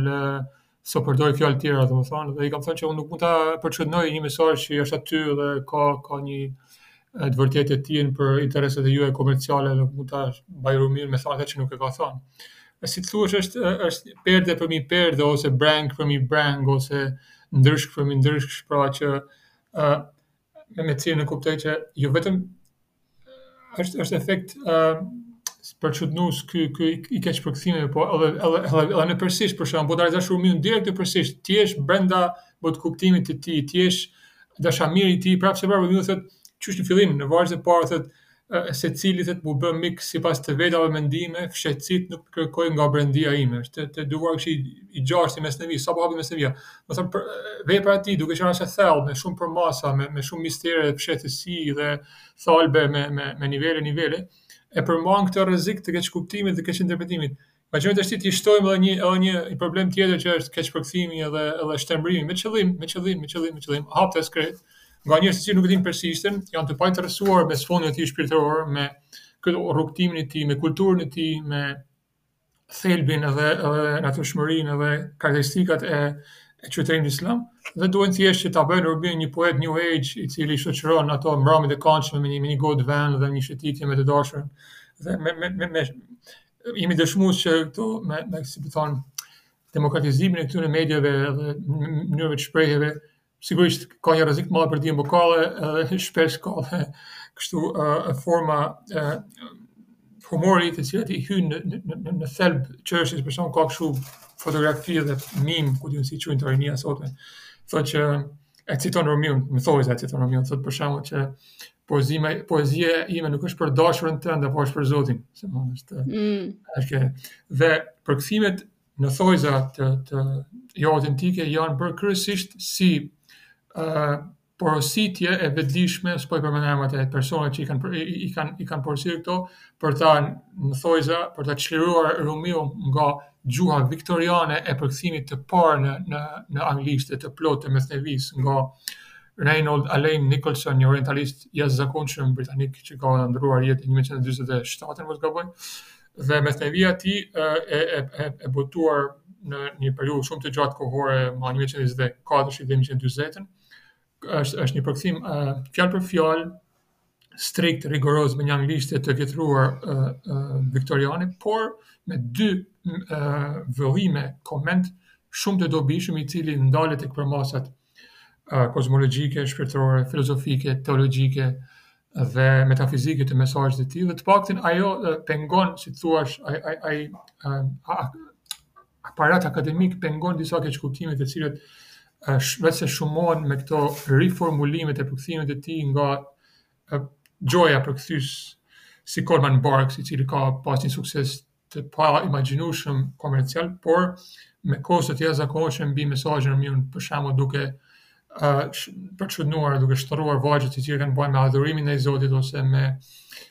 s'po përdor fjalë të tjera, domethënë, dhe i kam thënë që unë nuk mund ta përçudnoj një mesazh që është aty dhe ka ka një të vërtetë të tijën për interesat e juaja komerciale dhe s'mund ta baj Rumin me thënë që nuk e ka thënë. E si të thuash është është perde përmbi perde ose brengë përmbi brengë ose ndryshk përmbi ndryshk, pra që ë me me të cilën e kuptoj që jo vetëm është është efekt ë uh, përçudnues ky ky i keqpërkthimit, po edhe edhe edhe, edhe në persisht për shembull, po ta lexosh Rumin direkt në persisht, ti je brenda botëkuptimit të tij, ti je dashamir i tij, prapë se prapë më thotë qysh në fillim, në vargjet e parë thotë Secili, thotë, m'u bë mik sipas të vetave mendime, fshehtësitë nuk i kërkoi nga brendia ime, është te dyvargëshi i gjashtë i Mesnevisë, sapo hapet Mesnevia, domethënë vepra e tij duke qenë aq e thellë me shumë përmasa, me me shumë mistere dhe fshehtësi dhe thalbe me me nivele nivele, e përmban këtë rrezik të keqkuptimit dhe keqinterpretimit, Imagjino tashti t'i shtojmë edhe një edhe një një problem tjetër që është keqpërkthimi edhe edhe shtrembërimi me qëllim, me qëllim, me qëllim, me qëllim, haptas krejt. Nga njerëz që nuk e dinë persishten, janë të painteresuar me sfondin e tij shpirtëror, me këtë rrugëtimin e tij, me kulturën e tij, me thelbin edhe edhe natyrshmërinë edhe karakteristikat e e qytetërimit islam dhe duan thjesht që ta bëjnë Rumin një poet new age i cili shoqëron ato mramjet e këndshme me një me një gotë venë dhe një shëtitje me të dashur dhe me me me, me Jemi dëshmues që këto me me si të thonë demokratizimin e këtyre mediave dhe mënyrave të shprehjeve, sigurisht ka një rrezik të madh për dijen, po ka edhe, edhe shpesh ka dhe kështu uh, forma uh, humori të cilat i hyjnë në, në, në, në thelb çështjes, për shembull ka kështu fotografi dhe mim, ku di unë si i quan kjo rinia e sotme. Thotë që e citon Rumiun, në thojza e citon Rumiun, thotë për shembull që poezia poezia ime nuk është për dashurën tënde, por është për Zotin, se më është. Mm. Është dhe përkthimet në thojza të të jo autentike janë bërë kryesisht si ë uh, porositje e vetëdijshme, s'po i përmend emrat e personave që i kanë i, i kanë i kanë porositur këto për ta në thojza, për ta çliruar Rumiun nga gjuha viktoriane e përkthimit të parë në në në anglisht dhe të plotë të Mesnevisë nga Reynold Alleyne Nicholson, një orientalist jashtëzakonshëm britanik që ka ndërruar jetën në 1947 në mos gaboj. Dhe Mesnevia e tij e e e, e botuar në një periudhë shumë të gjatë kohore, më 1924 deri në 1940 është është një përkthim fjalë për fjalë strikt rigoroz me një anglishte të vjetruar viktoriane, por me dy vëllime koment shumë të dobishëm i cili ndalet tek përmasat kozmologjike, shpirtërore, filozofike, teologjike dhe metafizike të mesazhit të tij dhe të paktën ajo pengon, si të thuash, ai ai ai aparat akademik pengon disa keqkuptime të cilat veçse shumohen me këto riformulimet e përkthimet e tij nga gjoja përkthyes si Coleman Barks, i cili ka pas një sukses të paimagjinueshëm komercial, por me kosto të jashtëzakonshme mbi mesazhin e mirë, për shembull duke uh, përçudnuar, duke shndërruar vargje të cilat kanë të bëjnë me adhurimin e Zotit ose me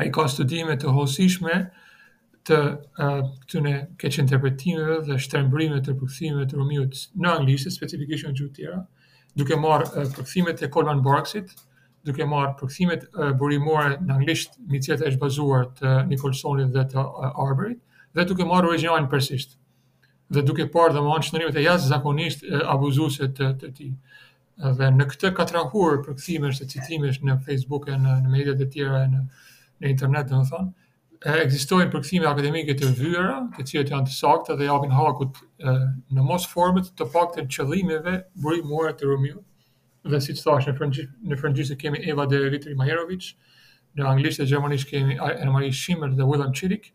ai ka studime të hollësishme të këtyre keqinterpretimeve dhe shtrembërimeve të përkthimeve të Rumiut në anglisht, specifikisht në gjuhë të tjera, duke marrë përkthimet e Coleman Barksit, duke marrë përkthimet burimore në anglisht mbi të cilat është bazuar të Nicholsonit dhe të Arberryt, dhe duke marrë origjinalin persisht dhe duke parë domethënë shndërrimet jashtëzakonisht abuzuese të të tij. Dhe në këtë katrahurë përkthimesh e citimesh në Facebook e në, në mediat e tjera e në, në internet, domethënë, ekzistojnë përkthime akademike të vyera, të cilat janë të sakta dhe japin hakut e, në mos formës të paktën qëllimeve burimore të Rumiut. Dhe siç thashë, në, frëngji, në frëngjisht kemi Eva de Vitray-Meyerovitch, në anglisht e gjermanisht kemi Annemarie Schimmel dhe William Chittick,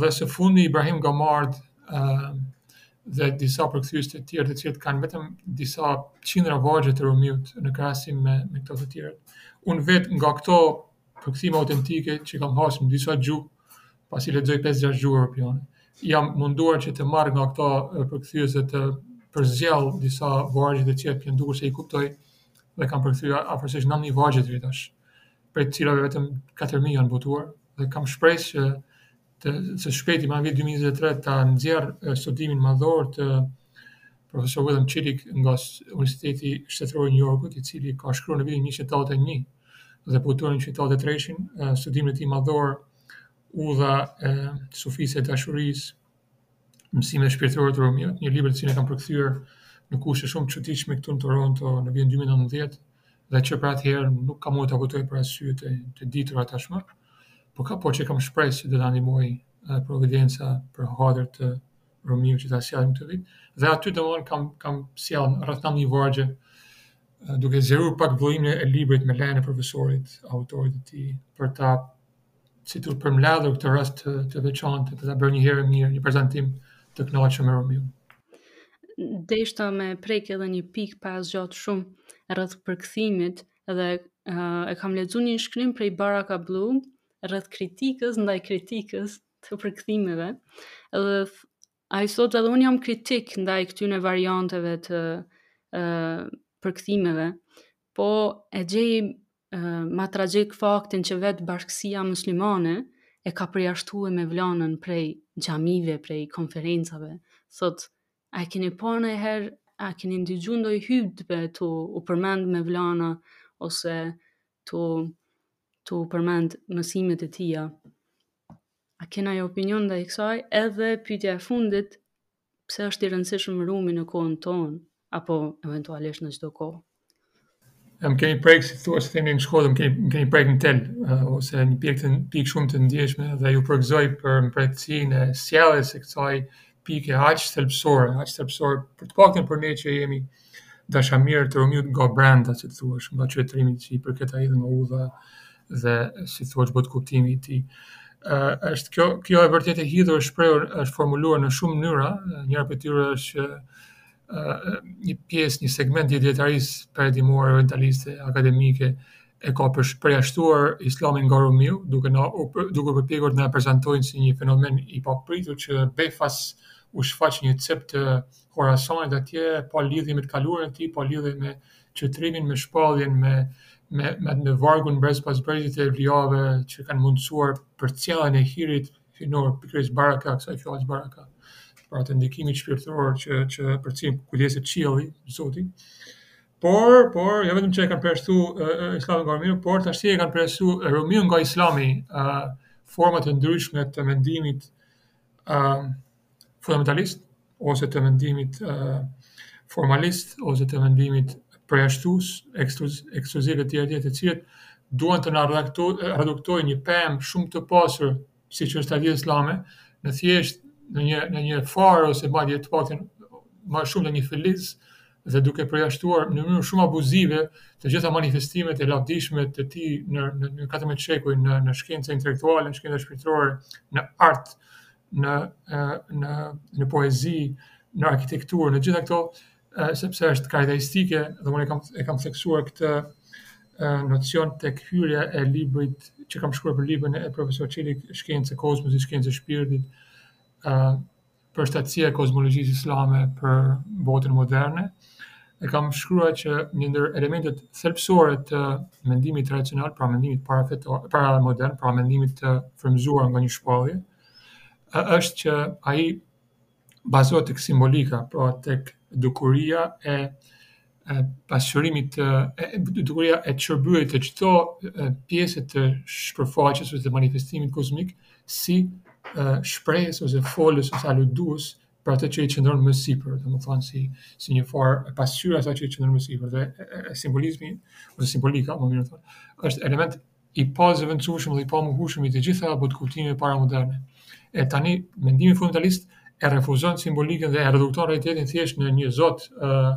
Dhe së fundi Ibrahim Gamard ë dhe disa përkthyes të tjerë të cilët kanë vetëm disa qindra vargje të Rumiut në krahasim me me këto të tjerët. Unë vetë nga këto përkthime autentike që kam hasë në disa gjuhë, pasi lexoj 5-6 gjuhë europiane, jam munduar që të marr nga këta përkthyes dhe të përzgjedh disa vargje të cilat më kanë dukur se i kuptoj dhe kam përkthyer afërsisht nëntëmijë vargje deri tash. prej të cilave vetëm 4.000 janë botuar, dhe kam shpresë që të, së shpejti ma vitin 2023 ta nxjerr studimin madhor të profesor William Chittick nga Universiteti Shtetëror i New Yorkut, i cili ka shkru në vitin 81 dhe botuar në 83-shin studimin e tij madhor Udha sufiste e Dashurisë Mësime shpirtërore të Rumiut, një libër të cilin e kam përkthyer në kushte shumë të çuditshme këtu në Toronto në vitin 2019 dhe që prej atëherë nuk kam mujt ta botoj për arsye të, të ditura tashmë, por ka po që kam shpresë se do të na ndihmojë providenca për hatër të Rumiut që ta sjellim këtë vit. Dhe aty domthon kam kam sjellë rreth 9000 vargje duke zgjeruar pak vëllimin e librit me lejen e profesorit, autorit të tij, për ta Si t'u përmbledhur këtë rast të veçantë, e ta bërë një herë e mirë, një prezantim të kënaqshëm me Rumiun. Deshta me prek edhe një pikë pa zgjat shumë rreth përkthimit edhe uh, e kam lexu një shkrim prej Baraka Blue rreth kritikës ndaj kritikës të përkthimeve edhe Ai thotë edhe unë jam kritik ndaj këtyne varianteve të uh, përkthimeve, po e gjej uh, ma tragjik faktin që vetë bashkësia muslimane e ka përjashtu Mevlanën prej xhamive, prej konferencave. Thotë, a e keni pa nanjherë, a keni ndigju ndoj hytbe tu u përmend Mevlana, ose tu, tu u përmend mësimet e tia. A ke naj opinion ndaj kësaj? Edhe pytja e fundit, pse është i rëndësishëm Rumi në kohën tonë apo eventualisht në çdo kohë? Më keni prek, si të thuash, si themi në Shkodër, më keni, më keni prek në tel, uh, ose një pikë të pikë shumë të ndjeshme dhe ju përgëzoj për mprehtësinë e sjelljes së kësaj pike aq thelbësore, aq thelbësore për të paktën për ne që jemi dashamirë të Rumiut nga brenda si të thuash, nga qytetërimi që i përket ai dhe nga udha dhe si thua botëkuptimi i tij. Ë është kjo kjo e vërtetë e hidhur është shprehur është formuluar në shumë mënyra, njëra prej tyre është që ë një pjesë, një segment i dijetarisë perëndimore orientaliste akademike e ka për, përjashtuar Islamin nga Rumiu, duke na u duke u përpjekur të na e prezantojnë si një fenomen i papritur që befas u shfaq në një cep të Khorasanit atje, pa lidhje me të kaluarën e tij, pa lidhje me qytetrimin, me shpalljen, me me me vargun brez pas brezi të evlijave që kanë mundësuar përcjelljen e hirit hyjnor, pikërisht baraka, kësaj fjale baraka, pra të ndikimit shpirtëror që që përcjell kujdesin e qiellit, të Zotit. Por, por, jo vetëm që e kanë përjashtu Islamin nga Rumiu, por tash e kanë përjashtu Rumiun nga Islami, uh, forma të ndryshme të mendimit, uh, fundamentalist ose të mendimit formalist ose të mendimit përjashtues, ekskluziv e të tjerë të cilët duan të na reduktojnë një pemë shumë të pasur siç është ajo islame, në thjesht në një në një farë ose madje të paktën më shumë në një filiz dhe duke përjashtuar në mënyrë shumë abuzive të gjitha manifestimet e lavdishme të tij në në katërmbëdhjetë shekuj në në shkencën intelektuale, në shkencën shpirtërore, në art, në në në poezi, në arkitekturë, në gjitha këto sepse është karakteristike dhe unë e kam e kam theksuar këtë nocion tek hyrja e librit që kam shkruar për librin e profesor Çitik, Shkencë e Kozmosit, Shkencë e Shpirtit, ë përshtatësia e kozmologjisë islame për botën moderne. e kam shkruar që një ndër elementet thelbësore të mendimit tradicional, pra mendimit para, paramodern, pra mendimit të frymëzuar nga një shpallje, është që ai bazohet tek simbolika, pra tek dukuria e pasqyrimit, te dukuria e shërbyer të çdo pjese të shpërfaqes ose manifestimit kozmik si shprehës ose folës ose aludues për atë që i qëndron më sipër, domethënë si, si një farë pasqyre e asaj që i qëndron më sipër, dhe e, e, simbolizmi ose simbolika, më mirë thënë, është element i pazëvendësueshëm dhe i pamohueshëm i të gjitha botëkuptimeve paramoderne. E tani, mendimi fundamentalist e refuzon simbolikën dhe e redukton realitetin thjesht në një zot, uh,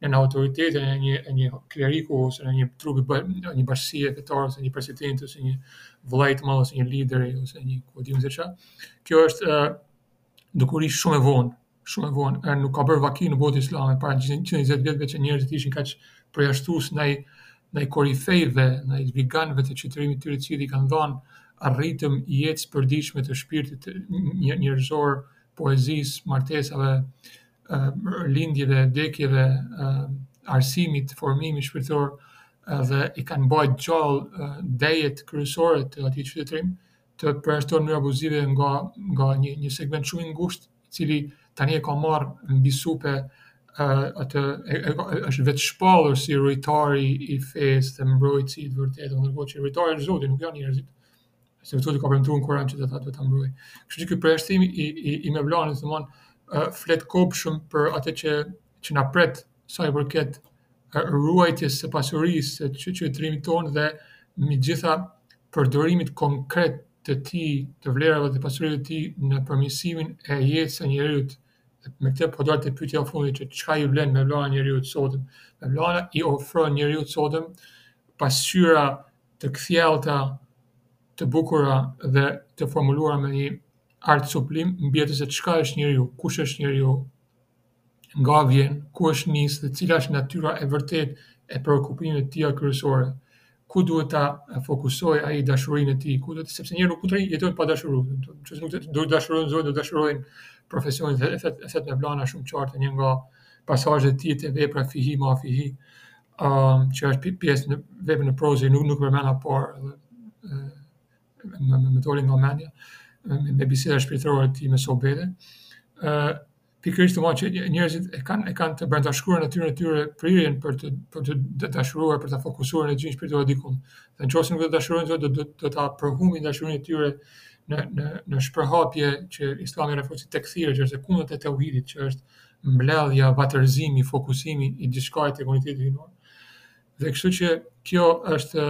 në autoritetin e një e një kleriku ose në një trupi bashkë, në një bashkësie fetare ose një presidenti ose një vëllai të madh ose një lideri ose një ku di unë se çka. Kjo është uh, dukuri shumë e vonë, shumë e vonë. Ai nuk ka bërë vaki në botën islame para 120 vjetëve që njerëzit ishin kaq përjashtues ndaj ndaj korifejve, ndaj viganëve të qytetërimit të tyre që i kanë dhënë ritëm jetës përditshme të shpirtit njerëzor, poezisë, martesave, lindjeve, vdekjeve, arsimit, formimit shpirtëror dhe i kanë mbajt gjallë dejet kryesore të atij qytetërimi, të përjashtohen në mënyrë abuzive nga nga një një segment shumë i ngushtë, i cili tani e ka marrë mbi supe atë është vetëshpallur si ruajtari i fesë dhe mbrojtësi i të vërtetës, ndërkohë që ruajtari është Zoti, nuk janë njerëzit. se Zoti ka premtuar në Kur'an që do ta do ta mbrojë. Kështu që ky përjashtim i i, i Mevlanës të them uh, flet kobshëm për atë që që na pret sa i përket uh, ruajtjes së pasurisë së qytetërimit tonë dhe mbi të gjitha përdorimit konkret të tij të vlerave dhe pasurive të tij në përmirësimin e jetës së njeriut me këtë po dal te pyetja e fundit që çka i vlen Mevlana njeriut të sotëm. Mevlana i ofron njeriut të sotëm pasqyra të kthjellta, të bukura dhe të formuluara me një art sublim, mbi atë se çka është njeriu, kush është njeriu, nga vjen, ku është nisë dhe cila është natyra e vërtetë e preokupimeve të tija kryesore, ku duhet ta fokusojë ai dashurinë e tij, ku duhet, sepse njeriu nuk mund të rri jetojë pa dashuru, nëse nuk do të dashurojnë zotin, do të dashurojnë profesionin, e flet e flet Mevlana shumë qartë në një nga pasazhet e tij te vepra fihi ma fihi. um, që është pi- pjesë në veprën e prozë që nuk nuk përmenda por edhe ë, më më më doli nga mendja me, me biseda shpirtërore të tij me sohbetin. ë pikërisht të që nje- njerëzit e kanë e kanë të brenda shkruar natyrën e tyre prirjen për të për të d- dashuruar, për ta fokusuar energjinë shpirtërore dikun. Dhe në qoftë se nuk do të dashurojnë zotin do do do ta përhumbin dashurinë e tyre në në në shpërhapje që Islami i referon tekthir që është e kundërta e tauhidit që është mbledhja, vatrëzimi, fokusimi i diçkaje tek uniteti hyjnor. Dhe kështu që kjo është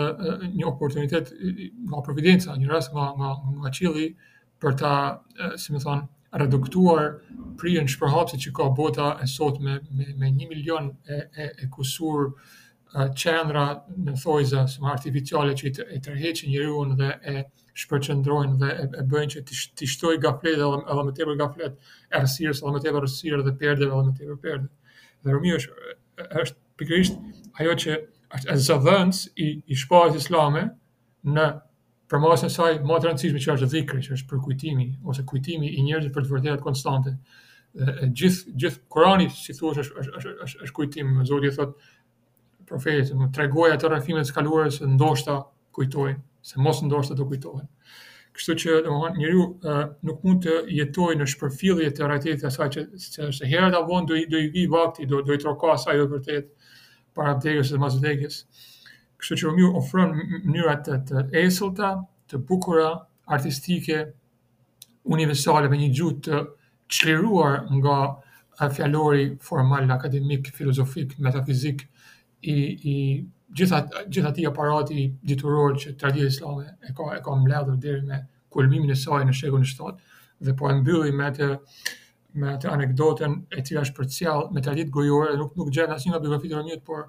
një oportunitet nga providenca, një rast nga nga nga qielli për ta, si me thënë, reduktuar prirjen shpërhapëse që ka bota e sotme me me 1 milion e e e kusur qendra në thojza artificiale që i tërheqin njeriun dhe e shpërqendrojnë dhe e, e bëjnë që të, të shtojë gafletit edhe, edhe më tepër gaflet, errësirës edhe më tepër errësirë dhe perdeve edhe më tepër perde. Dhe Rumi është, është pikërisht ajo që është zëdhënës i, i shpalljes islame në përmasën e saj më të rëndësishme që është dhikri, që është përkujtimi ose kujtimi i njerëzve për të vërtetat konstante. Gjithë gjithë Kurani si thuaj është është është është kujtim, Zoti thotë profetit, më tregoja ato rrëfimet e së kaluarës se ndoshta kujtojnë, se mos ndoshta do kujtohen. Kështu që, domethënë, njeriu nuk mund të jetojë në shpërfillje të realitetit asaj që, që është herët a vonë do i, do i vijë vakti, do, do i trokasë ajo e vërtetë para vdekjes dhe mas vdekjes. Kështu që, Rumi ofron mënyrat të, të esëllta, të bukura, artistike, universale me një gjuhë të çliruar nga fjalori formal akademik filozofik metafizik i i gjithë gjithë atij aparati dituror që tradita islame e ka e ka mbledhur deri në kulmimin e saj në shekullin e shtatë dhe po e mbyll me atë me atë anekdotën e cila është përcjellë me traditë gojore dhe nuk nuk gjendet në asnjë nga biografitë e Rumit por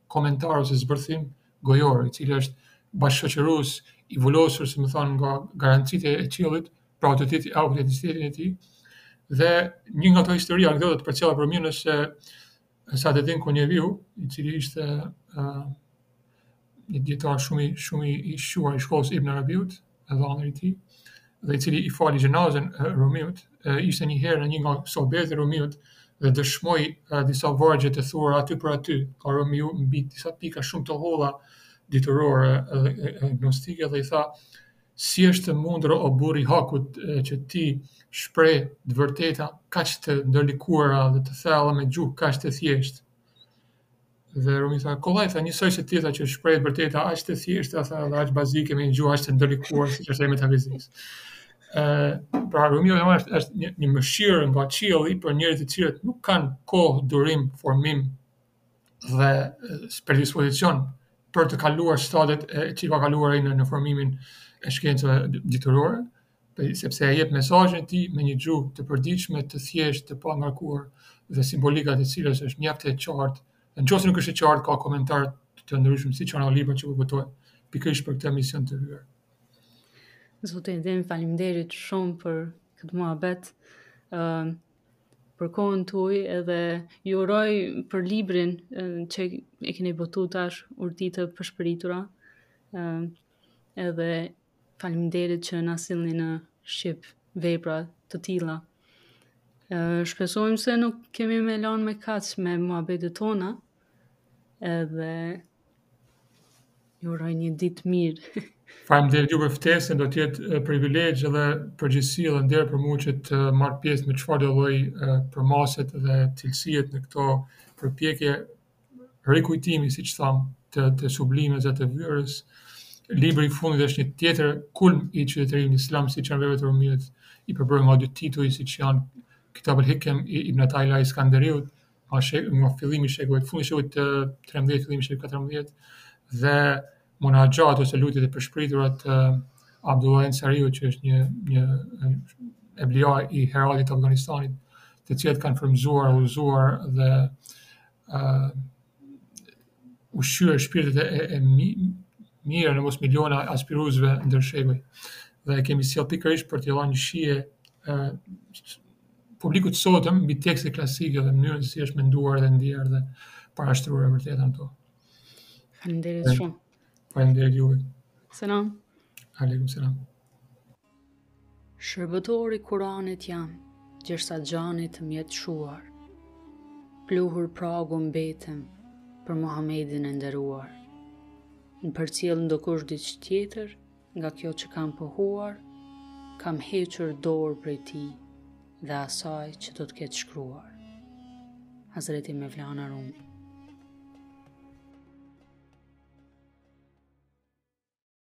komentar ose zbërthim gojor, i cili është bashkëshoqërues i vulosur, si me thënë, nga garancitë e qiellit për autoritetin, autoritetin e tij. Dhe një nga ato histori anekdotat përcjella për Rumin është se Sadredin Konjeviu, i cili ishte uh, një dijetar shumë i shumë i shquar i shkollës së Ibn Arabiut, e dhëndër i tij, dhe i cili i fali xhenazën e Rumiut, ishte një herë në një nga sohbetet e Rumiut dhe dëshmoi disa vargje të thura aty për aty nga Rumiu mbi disa pika shumë të holla diturore e gnostike dhe i tha si është mundur o burr i hakut që ti shpreh të vërteta kaq të ndërlikuara dhe të thella me gjuhë kaq të thjeshtë. Dhe Rumi tha, kollaj, tha, njësoj si ti, tha, që shpreh të vërteta aq të thjeshta, tha, dhe aq bazike me një gjuhë aq të ndërlikuar si është e metafizikës. Ë, pra Rumiu, Mevlana është është një, një mëshirë nga qielli për njerëzit të cilët nuk kanë kohë, durim, formim dhe predispozicion për të kaluar stadet e që ka kaluar ai në, në formimin e shkencave diturore, sepse ia jep mesazhin e tij me një gjuhë të përditshme, të thjeshtë, të pangarkuar dhe simbolika e të cilës është mjaft e qartë. Dhe në qoftë se nuk është e qartë, ka komentarë të ndryshëm, siç janë ato librat që po botohen, pikërisht për këtë mision të vyer. Zoti Edin, faleminderit shumë për këtë muhabet. ë uh, për kohën tuaj edhe ju uroj për librin uh, që e keni botuar tash, urti të pëshpëritura. ë uh, edhe Faleminderit që na sillni në shqip vepra të tilla. Shpresojmë se nuk kemi me lanë me kaq me muhabetet tona. Edhe ju uroj një ditë të mirë. Faleminderit juve për ftesën, do të jetë privilegj dhe përgjegjësi dhe nder për mua që të marr pjesë në çfarëdo lloj përmase dhe cilësie në këto përpjekje rikujtimi, siç thamë, të, të sublimes dhe të vyerës, libri i fundit është një tjetër kulm i qytetërimit islam, siç janë veprat e Rumit, i përbërë nga dy tituj, siç janë Kitab el Hikem i Ibn Ataullah Iskenderiut, nga, shek, nga fillimi i shekullit, fundi i shekullit të 13, fillimi i shekullit 14, dhe Munaxhat ose lutjet e pëshpëritura të Abdullah Ensariut, që është një një evlia i Heratit të Afganistanit, të cilët kanë frymëzuar, udhëzuar dhe uh, ushqyer shpirtet e, e, e mi, mijëra në mos miliona aspiruesve ndër shekuj. Dhe i kemi sjellë pikërisht për t'i dhënë një shije uh, publikut të sotëm mbi tekstet klasike dhe mënyrën se si është menduar dhe ndier dhe parashtruar vërtet ato. Faleminderit eh, shumë. Faleminderit juve. Selam. Aleikum selam. Shërbëtor i Kur'anit jam, gjersa xhani të m'jetë shuar. Pluhur pragu mbetem për Muhamedin e nderuar. Në përcjell ndokush diç tjetër, Nga kjo që kam pohuar, kam hequr dorë prej tij dhe asaj që do të ketë shkruar. Hazreti Mevlana Rumi